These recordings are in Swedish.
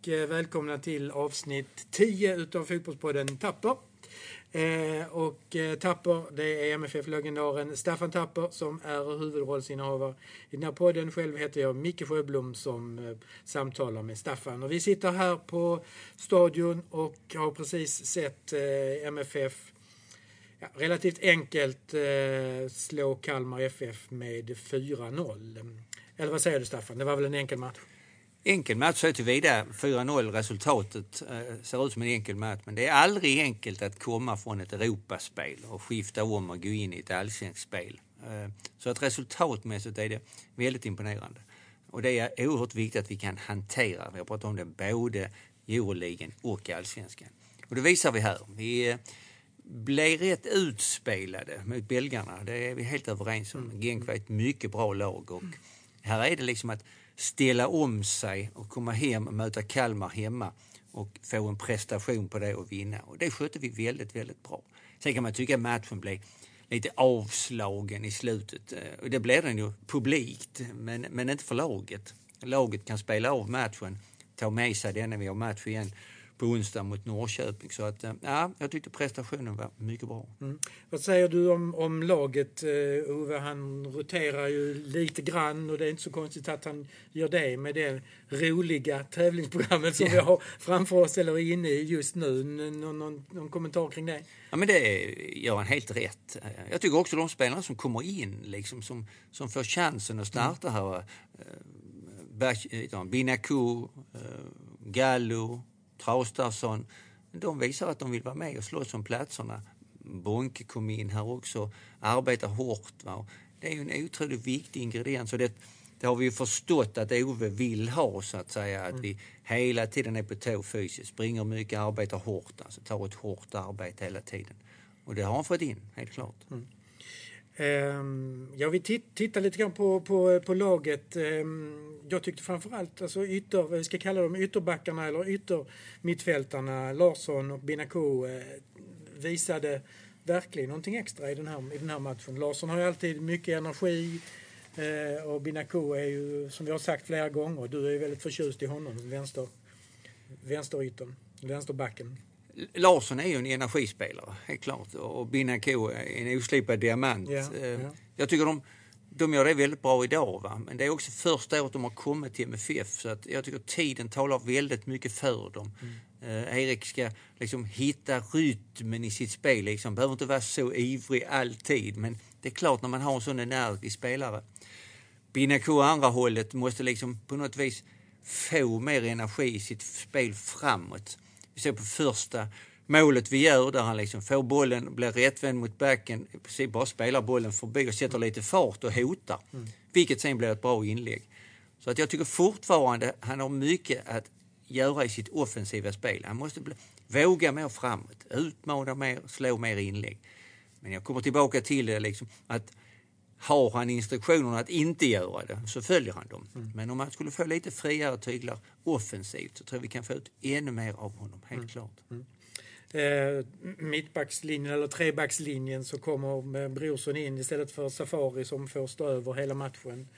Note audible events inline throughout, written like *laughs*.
och eh, välkomna till avsnitt 10 utav Fotbollspodden Tapper. Eh, och eh, Tapper, det är MFF-legendaren Staffan Tapper som är huvudrollsinnehavare i den här podden. Själv heter jag Micke Sjöblom som eh, samtalar med Staffan. Och vi sitter här på stadion och har precis sett eh, MFF ja, relativt enkelt eh, slå Kalmar FF med 4-0. Eller vad säger du Staffan? Det var väl en enkel match? Enkel match så tillvida 4-0 resultatet eh, ser ut som en enkel match men det är aldrig enkelt att komma från ett Europaspel och skifta om och gå in i ett allsvenskt spel. Eh, så att resultatmässigt är det väldigt imponerande. Och det är oerhört viktigt att vi kan hantera, vi har pratat om det, både Euroligan och allsvenskan. Och det visar vi här. Vi eh, blev rätt utspelade mot belgarna, det är vi helt överens om. Genk var ett mycket bra lag och här är det liksom att ställa om sig och komma hem och möta Kalmar hemma och få en prestation på det och vinna. Och det skötte vi väldigt, väldigt bra. Sen kan man tycka att matchen blev lite avslagen i slutet. Eh, och det blev den ju publikt, men, men inte för laget. Laget kan spela av matchen, ta med sig den när vi har match igen på onsdag mot Norrköping. Så att, eh, ja, jag tyckte prestationen var mycket bra. Mm. Vad säger du om, om laget? Uh, Ove, han roterar ju lite grann och det är inte så konstigt att han gör det med det roliga tävlingsprogrammet som yeah. vi har framför oss eller är inne i just nu. Någon, någon, någon kommentar kring det? Ja, men det gör han helt rätt. Jag tycker också de spelarna som kommer in, liksom, som, som får chansen att starta mm. här. Uh, Binaku, Gallo, Traustason, de visar att de vill vara med och slåss om platserna. Bonke kom in här också, arbetar hårt. Va? Det är ju en otroligt viktig ingrediens. Och det, det har vi ju förstått att Ove vill ha, så att säga. Att mm. vi hela tiden är på tå fysiskt, springer mycket, arbetar hårt. Alltså tar ett hårt arbete hela tiden. Och det har han fått in, helt klart. Mm. Ehm, ja, vi tittar lite grann på, på, på laget. Ehm, jag tyckte framförallt alltså ytter, vi ska kalla dem ytterbackarna eller yttermittfältarna, Larsson och Binako eh, visade verkligen någonting extra i den, här, i den här matchen. Larsson har ju alltid mycket energi eh, och Binako är ju, som vi har sagt flera gånger, du är ju väldigt förtjust i honom, vänster, vänsteryttern, vänsterbacken. Larsson är ju en energispelare, helt klart. Och Binako är en oslipad diamant. Ja. Eh, jag tycker de, de gör det väldigt bra idag. Va? Men det är också första året de har kommit till MFF. Så att jag tycker tiden talar väldigt mycket för dem. Mm. Eh, Erik ska liksom hitta rytmen i sitt spel. Liksom. Behöver inte vara så ivrig alltid. Men det är klart när man har en sån energisk spelare. Binako andra hållet måste liksom på något vis få mer energi i sitt spel framåt. Vi ser på första målet vi gör där han liksom får bollen, blir rättvänd mot backen, i princip bara spelar bollen förbi och sätter lite fart och hotar. Mm. Vilket sen blir ett bra inlägg. Så att jag tycker fortfarande han har mycket att göra i sitt offensiva spel. Han måste bli, våga mer framåt, utmana mer, slå mer inlägg. Men jag kommer tillbaka till det liksom att har han instruktionerna att inte göra det så följer han dem. Mm. Men om han skulle få lite friare tyglar offensivt så tror jag vi kan få ut ännu mer av honom, helt mm. klart. Mm. Eh, mittbackslinjen eller trebackslinjen så kommer Brorsson in istället för Safari som får stå över hela matchen.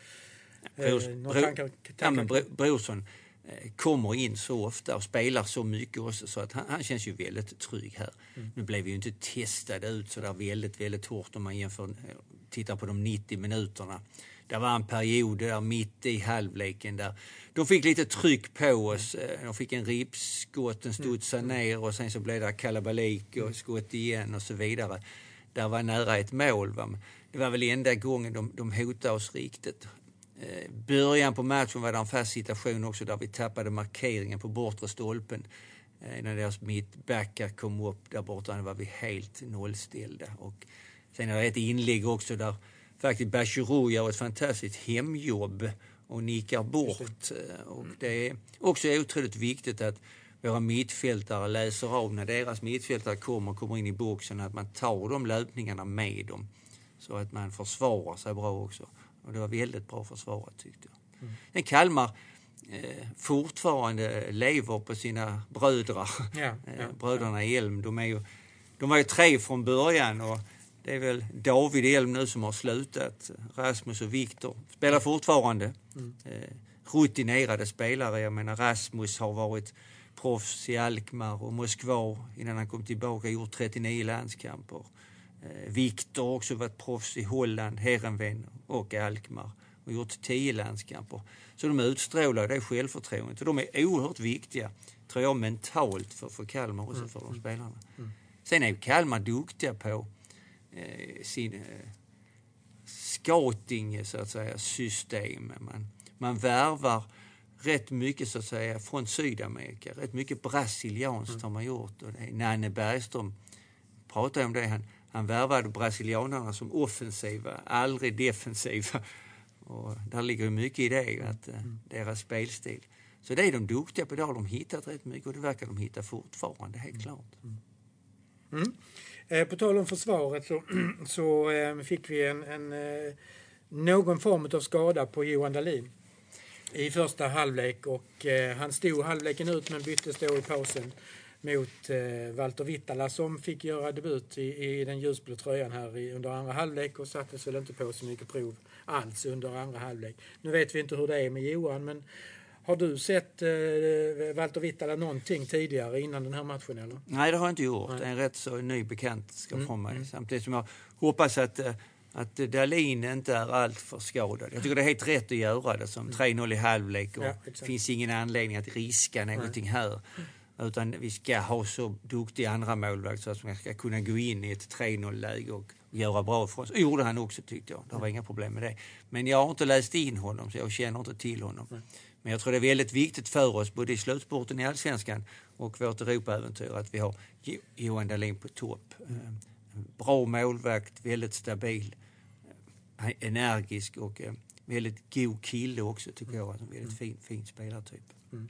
Eh, bro, tankar, tankar? Ja, Brorsson eh, kommer in så ofta och spelar så mycket också så att han, han känns ju väldigt trygg här. Mm. Nu blev vi ju inte testade ut så där väldigt, väldigt hårt om man jämför tittar på de 90 minuterna. Det var en period där mitt i halvleken där de fick lite tryck på oss. Eh, de fick en ribbskott, den studsade mm. ner och sen så blev det kalabalik och mm. skott igen och så vidare. Där var nära ett mål. Va? Det var väl enda gången de, de hotade oss riktigt. Eh, början på matchen var det en fast situation också där vi tappade markeringen på bortre stolpen. Eh, när deras mittbackar kom upp där borta var vi helt nollställda. Och Sen är det ett inlägg också där faktiskt Bachirou gör ett fantastiskt hemjobb och nickar bort. Eh, och det är också otroligt viktigt att våra mittfältare läser av när deras mittfältare kommer kommer in i boxen, att man tar de löpningarna med dem. Så att man försvarar sig bra också. Och det var väldigt bra försvarat tyckte jag. Mm. Men Kalmar eh, fortfarande lever på sina brödrar. Ja, ja, Bröderna ja. Elm, de, är ju, de var ju tre från början och det är väl David Elm nu som har slutat. Rasmus och Viktor spelar fortfarande. Mm. Eh, rutinerade spelare. Jag menar Rasmus har varit proffs i Alkmaar och Moskva innan han kom tillbaka, gjort 39 landskamper. Eh, Viktor har också varit proffs i Holland, Heerenveen och Alkmaar och gjort 10 landskamper. Så de utstrålar det självförtroendet och de är oerhört viktiga, tror jag, mentalt för, för Kalmar och för de mm. spelarna. Mm. Sen är ju Kalmar duktiga på sin eh, scouting, så att säga, system. Man, man värvar rätt mycket så att säga från Sydamerika. Rätt mycket brasilianskt mm. har man gjort. Och det Nanne Bergström pratade om det. Han, han värvade brasilianarna som offensiva, aldrig defensiva. Och där ligger mycket i det, att, eh, mm. deras spelstil. Så det är de duktiga på. Det har de hittat rätt mycket och det verkar de hitta fortfarande, helt mm. klart. Mm. Eh, på tal om försvaret så, *clears throat* så eh, fick vi en, en eh, någon form av skada på Johan Dahlin i första halvlek och han stod halvleken ut men byttes då i pausen mot eh, Walter Vittala som fick göra debut i, i den ljusblå tröjan här i, under andra halvlek och sattes väl inte på så mycket prov alls under andra halvlek. Nu vet vi inte hur det är med Johan men har du sett eh, Walter Vittala någonting tidigare innan den här matchen? Eller? Nej, det har jag inte gjort. Nej. En rätt så ny bekant ska mm. från mig. Mm. Samtidigt som jag hoppas att eh, att Dahlin inte är alltför skadad. Jag tycker det är helt rätt att göra det som 3-0 mm. i halvlek och det finns ingen anledning att riska någonting här. Utan vi ska ha så duktiga andra målvakt så att man ska kunna gå in i ett 3-0 läge och göra bra oss. Det gjorde han också tyckte jag. Det var inga problem med det. Men jag har inte läst in honom så jag känner inte till honom. Men jag tror det är väldigt viktigt för oss, både i slutspurten i Allsvenskan och vårt Europaäventyr, att vi har Johan Dahlin på topp. Mm. Bra målvakt, väldigt stabil energisk och eh, väldigt god kille också tycker jag. Alltså, väldigt fin, fin spelartyp. Mm.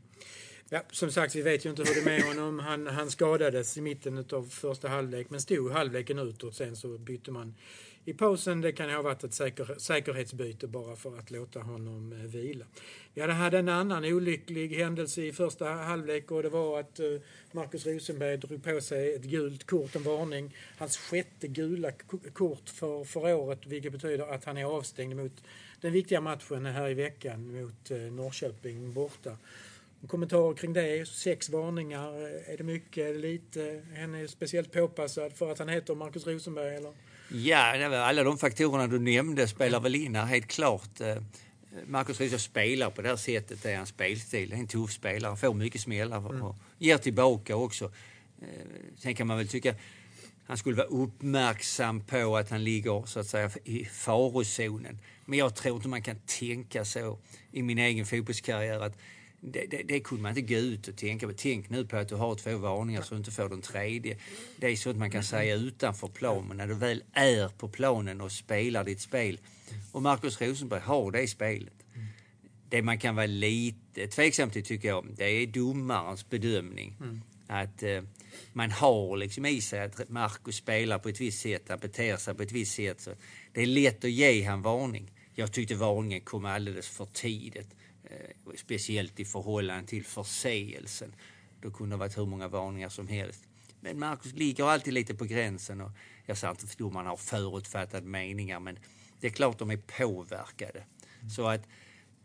Ja, som sagt, vi vet ju inte hur det är med honom. Han, han skadades i mitten av första halvlek men stod halvleken ut och sen så bytte man i pausen. Det kan ha varit ett säker, säkerhetsbyte bara för att låta honom eh, vila. Vi hade, hade en annan olycklig händelse i första halvlek och det var att uh, Marcus Rosenberg drog på sig ett gult kort, en varning. Hans sjätte gula kort för, för året vilket betyder att han är avstängd mot den viktiga matchen här i veckan mot eh, Norrköping borta. Kommentarer kring det. Sex varningar. Eh, är det mycket? Är det lite? Han är speciellt påpassad för att han heter Marcus Rosenberg? Eller? Ja, alla de faktorerna du nämnde spelar väl in här, helt klart. Eh, Marcus Rydström spelar på det här sättet, det är hans spelstil. Det är en tuff spelare, får mycket smällar mm. och ger tillbaka också. Eh, sen kan man väl tycka han skulle vara uppmärksam på att han ligger så att säga i farozonen. Men jag tror inte man kan tänka så i min egen fotbollskarriär att det, det, det, kunde man inte gå ut och tänka på. Tänk nu på att du har två varningar så du inte får den tredje. Det är sånt man kan säga utanför plan, men när du väl är på planen och spelar ditt spel. Och Marcus Rosenberg har det spelet. Det man kan vara lite tveksam till tycker jag, det är domarens bedömning. Mm. Att eh, man har liksom i sig att Marcus spelar på ett visst sätt, han beter sig på ett visst sätt. Så det är lätt att ge han varning. Jag tyckte varningen kom alldeles för tidigt. Eh, speciellt i förhållande till förseelsen. Då kunde det varit hur många varningar som helst. Men Marcus ligger alltid lite på gränsen och jag säger inte att domarna har förutfattade meningar men det är klart de är påverkade. Mm. Så att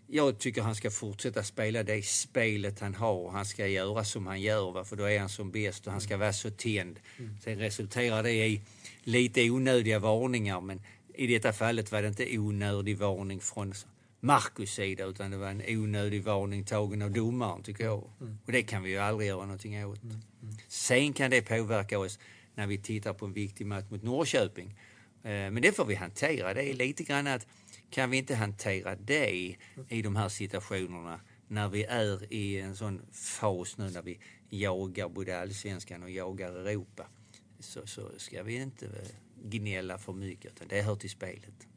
jag tycker han ska fortsätta spela det spelet han har och han ska göra som han gör för då är han som bäst och han ska vara så tänd. Mm. Sen resulterar det i lite onödiga varningar men i detta fallet var det inte onödig varning från Marcus sida utan det var en onödig varning tagen av domaren tycker jag. Mm. Och det kan vi ju aldrig göra någonting åt. Mm. Mm. Sen kan det påverka oss när vi tittar på en viktig match mot Norrköping. Eh, men det får vi hantera. Det är lite grann att kan vi inte hantera det i de här situationerna när vi är i en sån fas nu när vi jagar både allsvenskan och jagar Europa så, så ska vi inte gnälla för mycket utan det hör till spelet.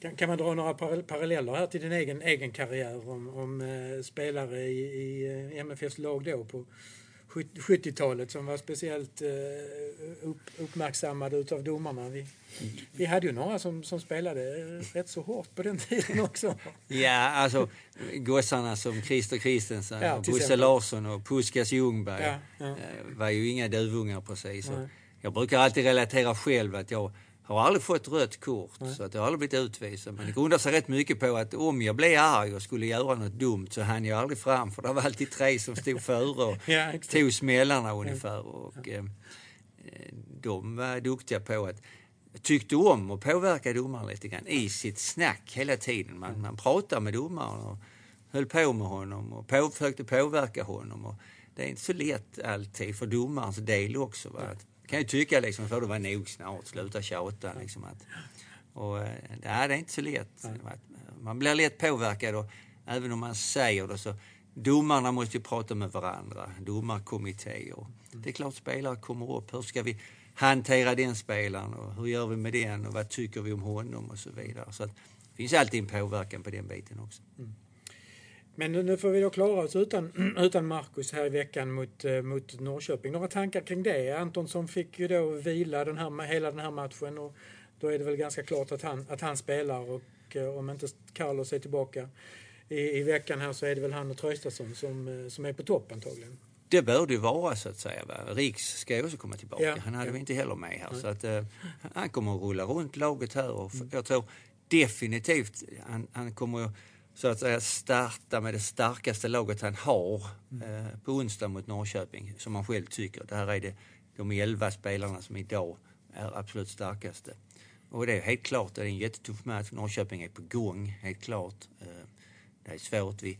Kan, kan man dra några paralleller här till din egen, egen karriär om, om eh, spelare i, i eh, MFFs lag då på 70-talet som var speciellt eh, upp, uppmärksammade utav domarna? Vi, vi hade ju några som, som spelade rätt så hårt på den *laughs* tiden också. ja, alltså gossarna som Christer Christensen, ja, Bosse Larsson och Puskas Ljungberg ja, ja. Eh, var ju inga duvungar precis. Jag brukar alltid relatera själv att jag har aldrig fått rött kort, Nej. så att jag har aldrig blivit utvisad. Men det grundar sig rätt mycket på att om jag blev arg och skulle göra något dumt så hann jag aldrig fram, för det var alltid tre som stod före och *laughs* ja, tog smällarna ungefär. Och, ja. eh, de var duktiga på att tyckte om att påverka domaren lite grann i sitt snack hela tiden. Man, man pratade med domaren och höll på med honom och på, försökte påverka honom. Och det är inte så lätt alltid för domarens del också. Va? Att, kan ju tycka liksom, får det vara nog snart, sluta tjata. Liksom, att, och, eh, det är inte så lätt. Man blir lätt påverkad och även om man säger det så Domarna måste ju prata med varandra, domarkommittéer. Mm. Det är klart spelare kommer upp. Hur ska vi hantera den spelaren och hur gör vi med den och vad tycker vi om honom och så vidare. Så att, det finns alltid en påverkan på den biten också. Mm. Men nu, får vi då klara oss utan, *clears throat* utan Marcus här i veckan mot, eh, mot Norrköping. Några tankar kring det? Antonsson fick ju då vila den här, hela den här matchen och då är det väl ganska klart att han, att han spelar och eh, om inte Carlos är tillbaka i, i veckan här så är det väl han och Traustason som, eh, som är på topp antagligen. Det bör det vara så att säga. Va? Riks ska ju också komma tillbaka. Ja, han hade ja. vi inte heller med här. Så att, uh, han kommer att rulla runt laget här och mm. jag tror definitivt han, han kommer så att säga starta med det starkaste laget han har mm. uh, på onsdag mot Norrköping, som han själv tycker. Det här är det, de elva spelarna som idag är absolut starkaste. Och det är helt klart, det är en jättetuff match. Norrköping är på gång, helt klart. Uh, det är svårt. Vi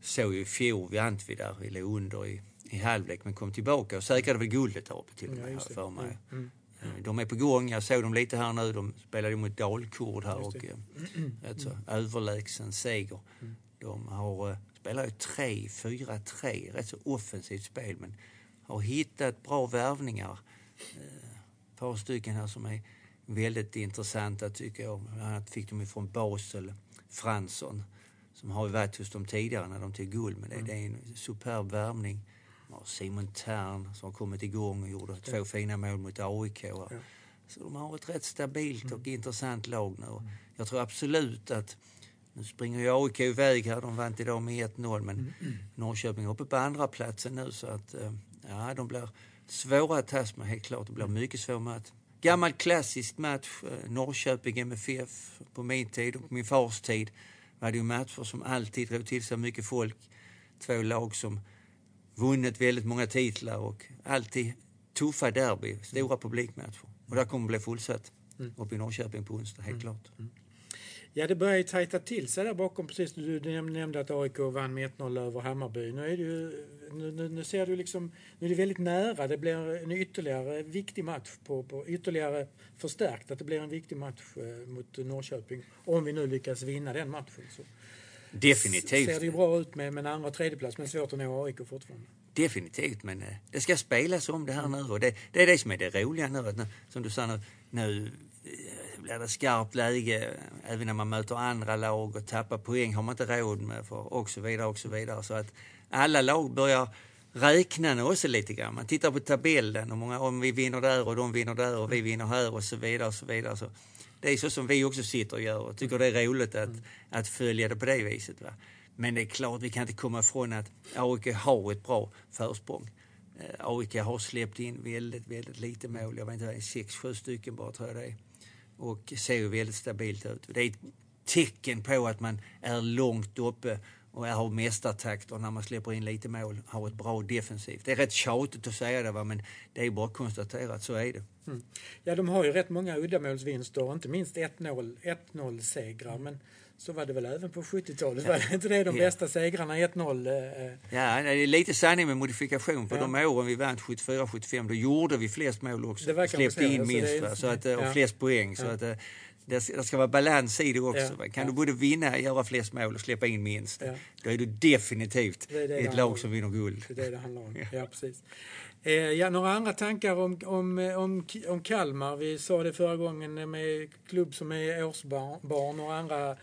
såg ju i fjol, vi Antvi där, vi låg under i i halvlek men kom tillbaka och säkrade väl guldet till och med, ja, för mig. Mm. Mm. De är på gång, jag såg dem lite här nu, de spelade mot Dalkurd här och äh, så, överlägsen seger. Mm. De har, äh, spelar ju 3-4-3, rätt så offensivt spel men har hittat bra värvningar. Ett par stycken här som är väldigt intressanta tycker jag. Bland annat fick de ifrån Basel, Fransson, som har varit hos dem tidigare när de tog guld. Men det, mm. det är en superb värvning. Simon Tern som har kommit igång och gjorde ja. två fina mål mot AIK. Ja. Så de har ett rätt stabilt och mm. intressant lag nu. Mm. Jag tror absolut att nu springer ju AIK iväg här. De vann idag med 1-0 men mm. mm. Norrköping är uppe på andra platsen nu så att eh, ja, de blir svåra att tas med helt klart. Det blir mycket svår match. Gammal klassisk match, eh, Norrköping MFF på min tid och på min fars tid var det ju matcher som alltid drog till sig mycket folk. Två lag som vunnit väldigt många titlar och alltid tuffa derby, stora publikmatcher. Och där kommer det bli fullsatt mm. uppe i Norrköping på onsdag, helt mm. klart. Mm. Ja, det börjar ju tajta till sig där bakom. Precis, du nämnde att AIK vann med 1-0 över Hammarby. Nu, är det ju, nu, nu, ser du liksom, nu är det väldigt nära. Det blir en ytterligare viktig match, på, på, ytterligare förstärkt. Att det blir en viktig match eh, mot Norrköping. Om vi nu lyckas vinna den matchen. Så. Definitivt. Ser det ju bra ut med, med en andra och tredje plats men svårt att nå AIK fortfarande. Definitivt, men eh, det ska spelas om det här nu och det, det är det som är det roliga nu. Att, som du sa nu, nu eh, blir det skarpt läge även när man möter andra lag och tappar poäng har man inte råd med för och så vidare och så vidare. Så att alla lag börjar räkna nu också lite grann. Man tittar på tabellen och många, om vi vinner där och de vinner där och vi vinner här och så vidare och så vidare. Så det är så som vi också sitter och gör och tycker det är roligt att, mm. att följa det på det viset. Va? Men det är klart, vi kan inte komma ifrån att AIK har ett bra försprång. Eh, AIK har släppt in väldigt, väldigt lite mål. Jag vet inte, sex, sju stycken bara tror jag det är. Och ser ju väldigt stabilt ut. Det är ett tecken på att man är långt uppe och har mästartakter när man släpper in lite mål, har ett bra defensivt. Det är rätt tjatigt att säga det, va? men det är bara att konstatera att så är det. Mm. Ja, de har ju rätt många uddamålsvinster, inte minst 1-0-segrar. Men så var det väl även på 70-talet? Ja. Var inte det de bästa segrarna? 1-0? Eh, eh? Ja, det är lite sanning med modifikation. På ja. de åren vi vann 74-75, då gjorde vi flest mål också. Det Släppte in minst, så, så att, och flest poäng. Så att, det ska vara balans i det också. Ja, kan ja. du både vinna, göra flest mål och släppa in minst, ja. då är du definitivt det det ett lag som vinner guld. Det är det det handlar om. *laughs* Ja, precis. Eh, ja, några andra tankar om, om, om, om Kalmar? Vi sa det förra gången med klubb som är årsbarn och andra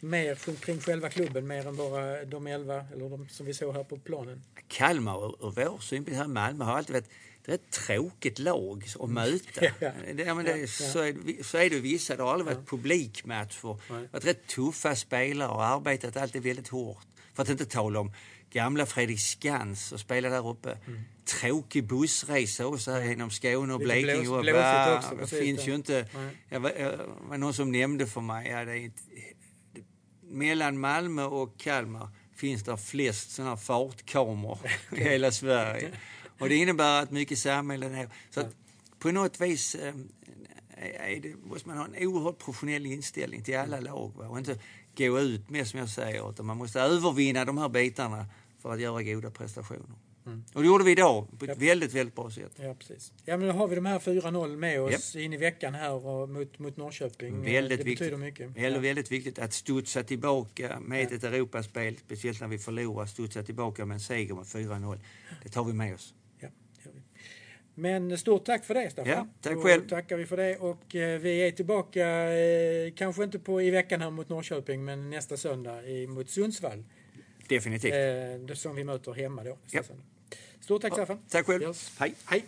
mer kring själva klubben, mer än bara de elva eller de som vi såg här på planen. Kalmar ur vår synpunkt, Malmö har alltid varit det är ett tråkigt lag att möta. *laughs* ja, det, men det, så, är, så är det vissa. Det har aldrig varit publikmatcher. Det har varit rätt tuffa spelare och arbetat alltid väldigt hårt För att inte tala om gamla Fredrik Skans och spela där uppe. Mm. Tråkig bussresa också här genom Skåne och Blekinge. Blås, blåsigt också, det finns ju inte... Jag var, jag var någon som nämnde för mig, ja, det är inte, mellan Malmö och Kalmar finns det flest sådana fartkameror i *laughs* hela Sverige. Och det innebär att mycket samhällen är... Så att på något vis eh, det, måste man ha en oerhört professionell inställning till alla lag. Va? Och inte gå ut med, som jag säger, utan man måste övervinna de här bitarna för att göra goda prestationer. Mm. Och det gjorde vi idag på ett ja. väldigt, väldigt bra sätt. Ja, precis. Ja, men då har vi de här 4-0 med oss ja. in i veckan här och mot, mot Norrköping. Väldigt det betyder viktigt. mycket. Väldigt, ja. väldigt viktigt att studsa tillbaka med ett Europaspel, speciellt när vi förlorar, studsa tillbaka med en seger med 4-0. Det tar vi med oss. Men stort tack för det Staffan. Ja, tack själv. Då tackar vi för det och eh, vi är tillbaka, eh, kanske inte på, i veckan här mot Norrköping, men nästa söndag i, mot Sundsvall. Definitivt. Eh, som vi möter hemma då. Ja. Stort tack ja, Staffan. Tack själv. Yes. Hej. Hej.